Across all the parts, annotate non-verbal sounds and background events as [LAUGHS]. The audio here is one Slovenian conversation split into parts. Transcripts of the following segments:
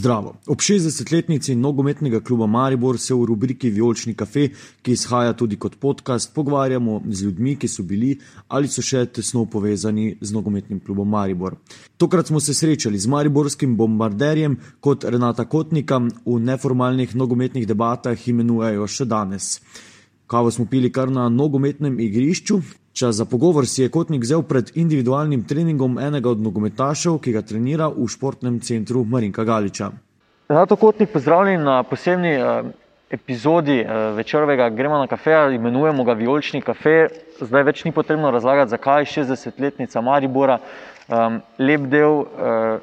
Zdravo. Ob 60-letnici nogometnega kluba Maribor se v rubriki Violčni kafe, ki izhaja tudi kot podcast, pogovarjamo z ljudmi, ki so bili ali so še tesno povezani z nogometnim klubom Maribor. Tokrat smo se srečali z mariborskim bombarderjem, kot Renata Kotnika v neformalnih nogometnih debatah imenujejo še danes. Kavo smo pili kar na nogometnem igrišču. Čas za pogovor si je Kotnik vzel pred individualnim treningom enega od nogometašev, ki ga trenira v športnem centru Marinka Galiča. Zato Kotnik pozdravljen na posebni uh, epizodi uh, večerovega Gremo na kafe, imenujemo ga Violčni kafe. Zdaj več ni potrebno razlagati, zakaj je 60-letnica Maribora. Um, lep del uh,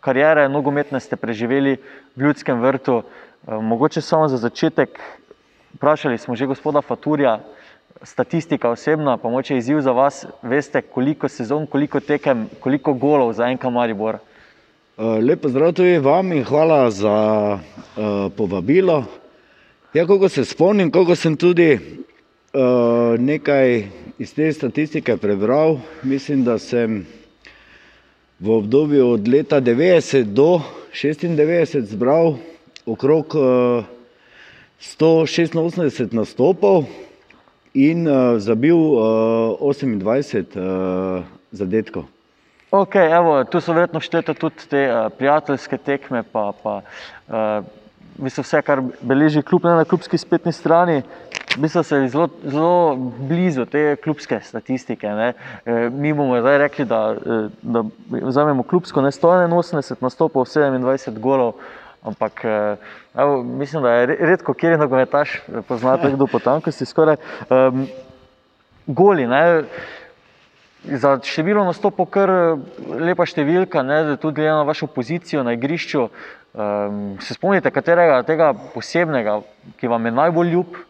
karijere nogometne ste preživeli v ljudskem vrtu. Uh, mogoče samo za začetek, Vprašali smo že gospoda Faturja, statistika osebna, pa moče izziv za vas, veste, koliko sezon, koliko tekem, koliko golov za enka Maribor. Eh, Lepo zdrav tudi vam in hvala za uh, povabilo. Ja, koliko se spomnim, koliko sem tudi uh, nekaj iz te statistike prebral, mislim, da sem v obdobju od leta 90 do 96 zbral okrog uh, 186 nastopov in uh, zabil uh, 28 uh, zadetkov. Okay, evo, tu so verjetno štete tudi te uh, prijateljske tekme, pa, pa uh, vse, kar beleži kljub na klubski spletni strani. Mislim, da je zelo, zelo blizu te klubske statistike. E, mi bomo zdaj rekli, da, da vzamemo klubsko, ne 181 nastopov, 27 golov, Ampak eh, evo, mislim, da je redko, kjer je nogometaš, poznate kdo po tankosti. Skoraj um, goli. Ne? Za število nastopov, kar lepa številka, ne, tudi glede na vašo pozicijo na igrišču. Um, se spomnite, katerega tega posebnega, ki vam je najbolj ljub?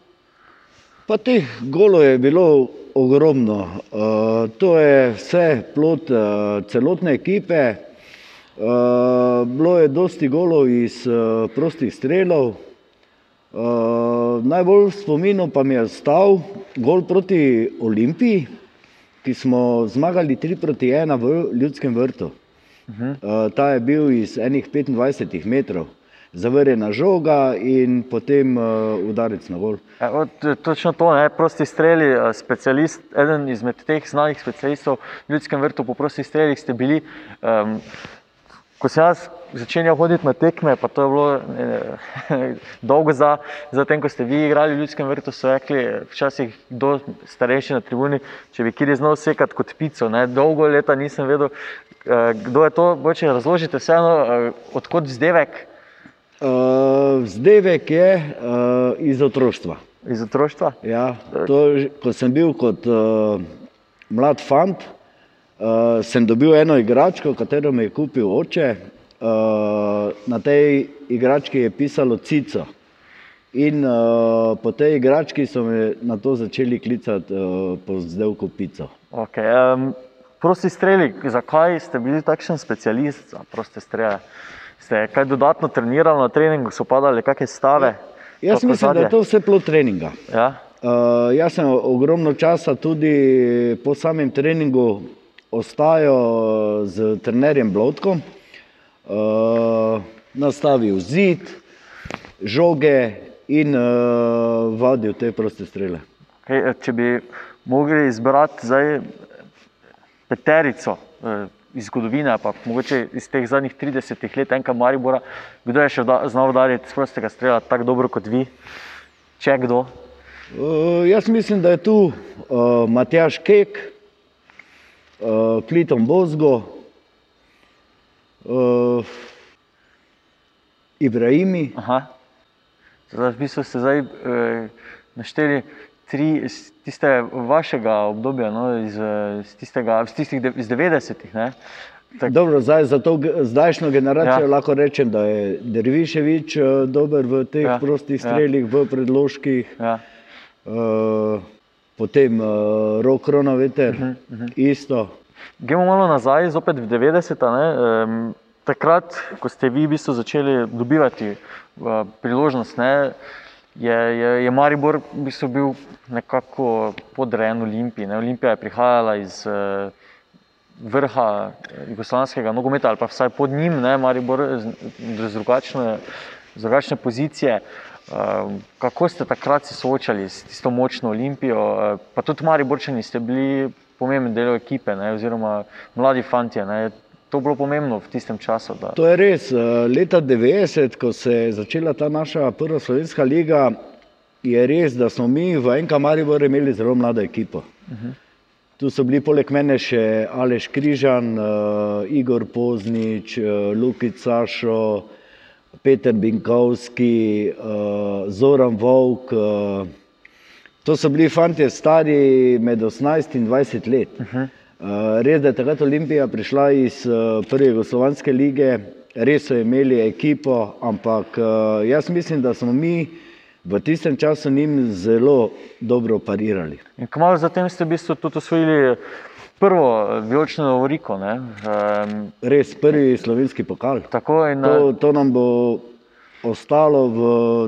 Pa teh golo je bilo ogromno. Uh, to je vse plot uh, celotne ekipe. Uh, bilo je dosti golov iz uh, prostih strelov. Uh, najbolj spominu pa mi je stal gol proti Olimpiji, ki smo zmagali 3 proti 1 v Ljudskem vrtu. Uh -huh. uh, ta je bil iz enih 25 metrov, zavrjena žoga in potem uh, udarec na gol. E, točno to, ne? prosti streli, specialist, eden izmed teh znanih specialistov v Ljudskem vrtu po prostih strelih ste bili. Um, ko sem jaz začenjal hoditi na tekme, pa to je bilo eh, [LAUGHS] dolgo za, za tem, ko ste vi igrali v ljudskem vrtu, so rekli, včasih kdo starejši na tribuni, če bi kjer znal sekati kot pico. Ne? Dolgo leta nisem vedel, eh, kdo je to. Boče razložite vseeno, eh, odkot vzdevek? Uh, vzdevek je uh, iz otroštva. Iz otroštva? Ja, to, ko sem bil kot uh, mlad fant, uh, sem dobil eno igračko, katero mi je kupil oče. Uh, na tej igrački je pisalo Cico. In uh, po tej igrački so me na to začeli klicati uh, po zdevku Pico. Okay, um, prosti streli, zakaj ste bili takšen specialist za proste strele? Ste kaj dodatno trenirali na treningu, so padali kakšne stave? Ja, jaz mislim, zadje? da je to vse plot treninga. Ja? Uh, jaz sem ogromno časa tudi po samem treningu ostajal z trenerjem Blotkom, uh, nastavil zid, žoge in uh, vadil te proste strele. Hey, če bi mogli izbrati zdaj peterico uh, iz zgodovine, pa mogoče iz teh zadnjih 30 let, enka Maribora, kdo je še da, znal udariti z prostega strela tako dobro kot vi? Če kdo? Uh, jaz mislim, da je tu uh, Matjaš Kek, uh, Klitom Bozgo, uh, Ibrahimi. Zdaj, v bistvu ste zdaj uh, našteli tri tiste vašega obdobja, no, iz, iz, tistega, iz tistih de, iz 90-ih. Dobro, zdaj, za to zdajšnjo generacijo ja. lahko rečem, da je Derviševič dober v teh ja. prostih ja. strelih, ja. v predložkih. Ja. Uh, potem uh, rok kronometer, uh -huh, uh -huh. isto. Gremo malo nazaj, zopet v 90-ta. Um, takrat, ko ste vi v bistvu začeli dobivati uh, priložnost, ne, je, je, je Maribor v bistvu bil nekako podrejen Olimpiji. Ne. Olimpija je prihajala iz uh, vrha jugoslavskega nogometa ali pa vsaj pod njim, ne, Maribor z drugačne, z drugačne pozicije. Kako ste takrat se soočali s tisto močno Olimpijo, pa tudi Mariborčani ste bili pomemben del ekipe, ne, oziroma mladi fanti. To je bilo pomembno v tistem času. Da. To je res. Leta 90, ko se je začela ta naša prva slovenska liga, je res, da smo mi v enem Mariboru imeli zelo mlado ekipo. Uh -huh. Tu so bili poleg mene še Aleš Križan, uh, Igor Poznič, uh, Lukic Sašo, Peter Binkovski, uh, Zoran Vovk. Uh, to so bili fanti stari med 18 in 20 let. Uh -huh. uh, res, da je takrat Olimpija prišla iz uh, prve Jugoslovanske lige, res so imeli ekipo, ampak uh, jaz mislim, da smo mi v tistem času njim zelo dobro parirali. Kmalo zatem ste v bistvu tudi osvojili prvo vijolično Lovoriko. Um, Res, prvi slovenski pokal. Tako, in, to, to nam bo ostalo v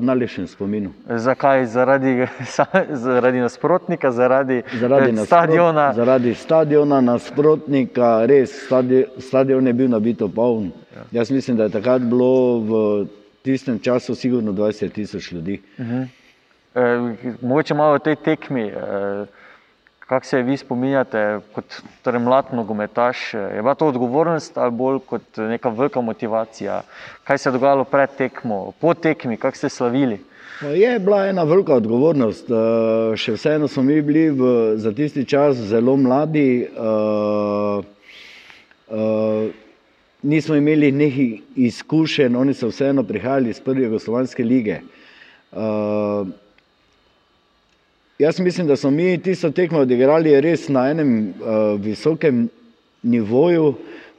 najlepšem spominu. Zakaj? Zaradi, [LAUGHS] zaradi nasprotnika, zaradi, zaradi stadiona. Zaradi stadiona, nasprotnika, res stadion, stadion je bil nabito poln. Ja. Jaz mislim, da je takrat bilo v tistem času sigurno 20 tisoč ljudi. Uh -huh. e, mogoče malo o tej tekmi. E, Kako se vi spominjate, kot torej mlad nogometaš, je bila to odgovornost ali bolj kot neka velika motivacija? Kaj se je dogajalo pred tekmo, po tekmi, kako ste slavili? Je bila ena velika odgovornost. Še vseeno smo mi bili v, za tisti čas zelo mladi. Uh, uh, nismo imeli nekih izkušenj, oni so vseeno prihajali iz prve Jugoslovanske lige. Uh, jaz mislim, da smo mi tisto tekmo odigrali res na enem uh, visokem nivoju,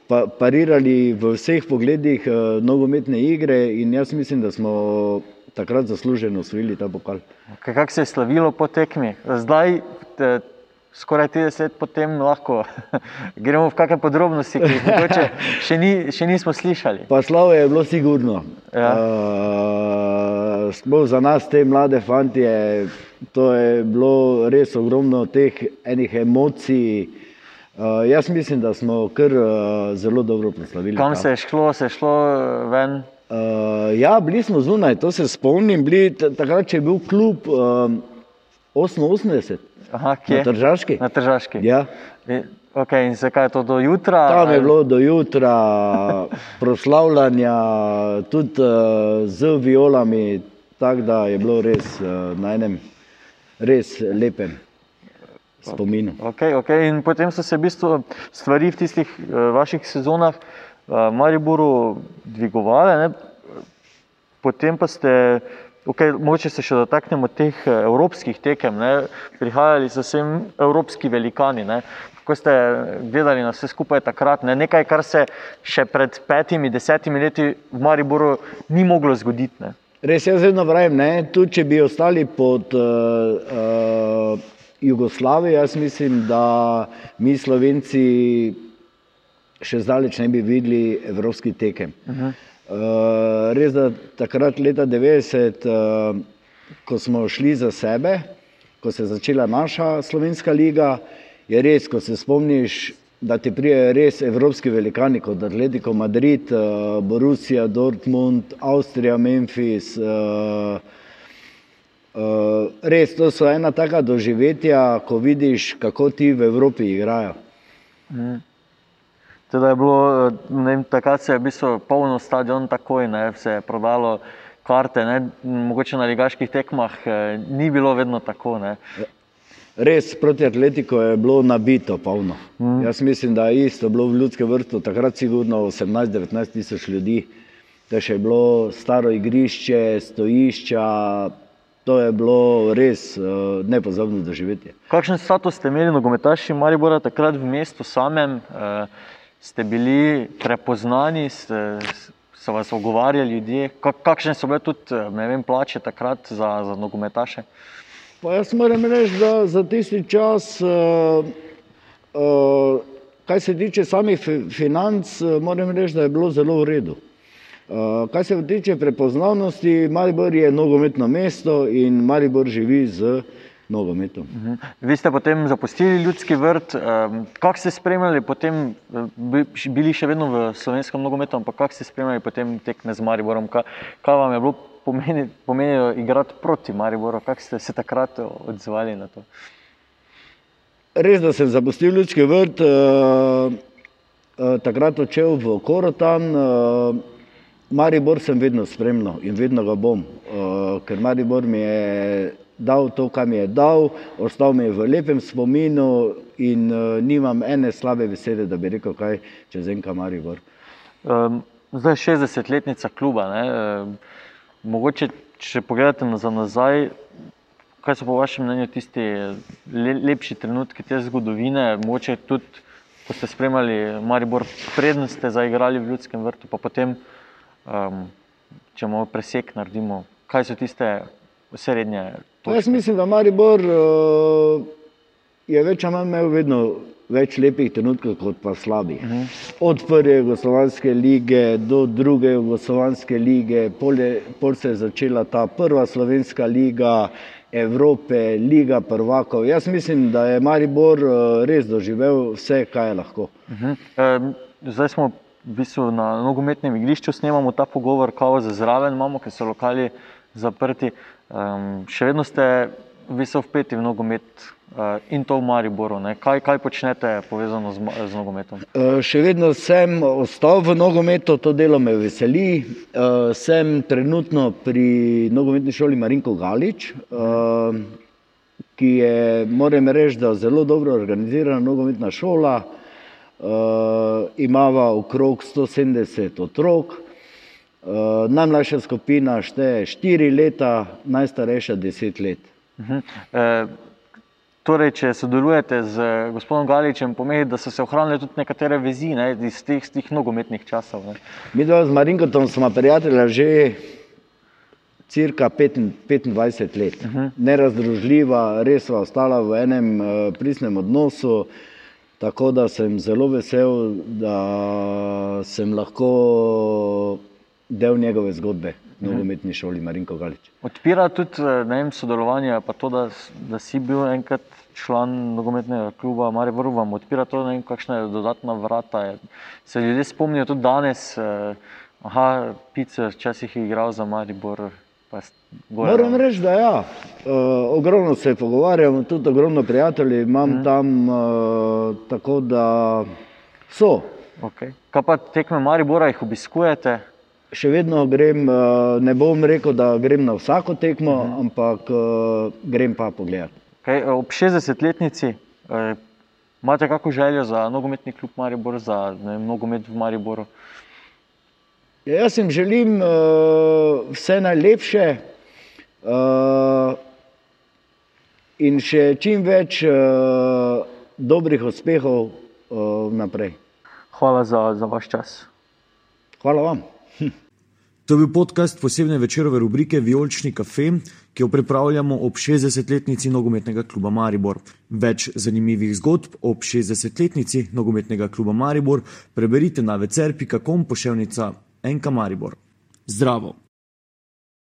pa, parirali v vseh pogledih uh, nogometne igre in jaz mislim, da smo takrat zasluženo osvojili ta pokal. Kako se je slavilo po tekmi? Zdaj, te, skoraj 30 let potem lahko [LAUGHS] gremo v kakšne podrobnosti, ki jih še, ni, še nismo slišali. Pa slavo je bilo sigurno. Ja. Uh, za nas, te mlade fantje, to je bilo res ogromno teh enih emocij. Uh, jaz mislim, da smo kar uh, zelo dobro proslavili. Kam se je šlo, se je šlo ven? Uh, ja, bili smo zunaj, to se spomnim. Bili, takrat, je bil klub uh, 88. Aha? Na Tržaški. Na Tržaški. Ja. Okay, in zakaj je to do jutra? Tam je bilo do jutra [LAUGHS] proslavljanja, tudi uh, z violami, tako da je bilo res uh, na enem res lepem spominu. Okay, okay. In potem so se v bistvu stvari v tistih uh, vaših sezonah v uh, Mariboru dvigovale, ne? potem pa ste Okay, moče se še dotaknemo teh eh, evropskih tekem. Ne? Prihajali so sem evropski velikani. Ne? Kako ste gledali na vse skupaj takrat? Ne? Nekaj, kar se še pred petimi, desetimi leti v Mariboru ni moglo zgoditi. Ne? Res je, vedno pravim, tudi če bi ostali pod uh, uh, Jugoslavijo, jaz mislim, da mi Slovenci še zdaleč ne bi videli evropski tekem. Uh -huh. Uh, res da takrat, leta 90, uh, ko smo šli za sebe, ko se je začela naša slovenska liga, je res, ko se spomniš, da ti prijejo res evropski velikani kot Atletico Madrid, uh, Borussia, Dortmund, Avstrija, Memphis. Uh, uh, res, to so ena taka doživetja, ko vidiš, kako ti v Evropi igrajo. Mm. Teda je bilo, vem, takrat se je v bistvu polno stadion, takoj ne, se je prodalo karte, ne, mogoče na ligaških tekmah eh, ni bilo vedno tako. Ne. Res proti Atletiku je bilo nabito, polno. Mm. Jaz mislim, da je isto bilo v Ljudskem vrtu, takrat sigurno 18-19 tisoč ljudi, da še je bilo staro igrišče, stojišča. To je bilo res uh, nepozorno doživetje. Kakšen status ste imeli, nogometaši Maribora, takrat v mestu samem? Uh, ste bili prepoznani, ste, so vas ogovarjali ljudje, kakšne so bile tudi vem, plače takrat za, za nogometaše? Pa jaz moram reči, da za tisti čas, uh, uh, kar se tiče samih financ, moram reči, da je bilo zelo v redu. Uh, kar se tiče prepoznavnosti, Maribor je nogometno mesto in Maribor živi z nogometom. Uh -huh. Vi ste potem zapustili ljudski vrt. Um, kako ste spremljali, potem, bili še vedno v slovenskem nogometu, ampak kako ste spremljali potem tekme z Mariborom? Kaj, kaj vam je bilo pomeni, pomenilo igrati proti Mariboru? Kako ste se takrat odzvali na to? Res, da sem zapustil ljudski vrt, uh, uh, takrat odšel v Korotan. Uh, Maribor sem vedno spremljal in vedno ga bom, uh, ker Maribor mi je dal to, kar mi je dal, ostal mi je v lepem spominu in uh, nimam ene slabe besede, da bi rekel kaj čez enka Maribor. Um, zdaj je 60-letnica kluba. Ne? Mogoče, če pogledate za nazaj, kaj so po vašem mnenju tisti le, lepši trenutki te zgodovine, mogoče tudi, ko ste spremljali Maribor, prednost ste zaigrali v ljudskem vrtu, pa potem um, če malo presek naredimo, kaj so tiste srednje točke? Jaz mislim, da Maribor uh, je več ali manj imel vedno več lepih trenutkov, kot pa slabih. Uh mhm. -huh. Od prve jugoslovanske lige do druge jugoslovanske lige, pol se je začela ta prva slovenska liga. Evrope, Liga prvakov. Jaz mislim, da je Maribor res doživel vse, kar je lahko. Uh -huh. e, zdaj smo v bistvu na nogometnem igrišču snemamo ta pogovor, kako za zraven imamo, ker so lokali zaprti. Um, še vedno ste vi so vpeti v nogomet uh, in to v Mariboru. Kaj, kaj počnete povezano z, z nogometom? Uh, še vedno sem ostal v nogometu, to delo me veseli. Uh, sem trenutno pri nogometni šoli Marinko Galič. Uh, Ki je, moram reči, da je zelo dobro organizirana nogometna šola, uh, imava okrog 170 otrok, uh, najmlajša skupina šteje 4 leta, najstarejša 10 let. Uh -huh. uh, torej, če sodelujete z gospodom Galičem, pomeni, da so se ohranile tudi nekatere vezi ne, iz teh, teh nogometnih časov. Ne. Mi dva z Marinkotom smo prijatelja že cirka 25 let. Uh -huh. Nerazdružljiva, res sva ostala v enem uh, pristnem odnosu. Tako da sem zelo vesel, da sem lahko del njegove zgodbe mhm. Nogometni šoli Marinko Galič. Odpira tudi vem, sodelovanje, pa to, da, da si bil enkrat član nogometnega kluba Maribor, vam odpira to, ne vem, kakšna je dodatna vrata. Se ljudje spomnijo tudi danes, eh, aha, pice, včasih je igral za Maribor. Moram reči, da ja. Uh, ogromno se pogovarjamo, tudi ogromno prijateljev imam mm. tam, uh, tako da so. Okay. Kaj pa tekme Maribora, jih obiskujete? Še vedno grem, uh, ne bom rekel, da grem na vsako tekmo, mm. ampak uh, grem pa pogledat. Okay. Ob 60-letnici uh, imate kakšno željo za nogometni klub Maribor, za vem, nogomet v Mariboru? Ja, jaz jim želim uh, vse najlepše uh, in še čim več uh, dobrih uspehov uh, naprej. Hvala za, za vaš čas. Hvala vam. To je bil podcast posebne večerove rubrike Violčni kafe, ki jo pripravljamo ob 60-letnici nogometnega kluba Maribor. Več zanimivih zgodb ob 60-letnici nogometnega kluba Maribor preberite na vecer.com poševnica Enka Maribor. Zdravo!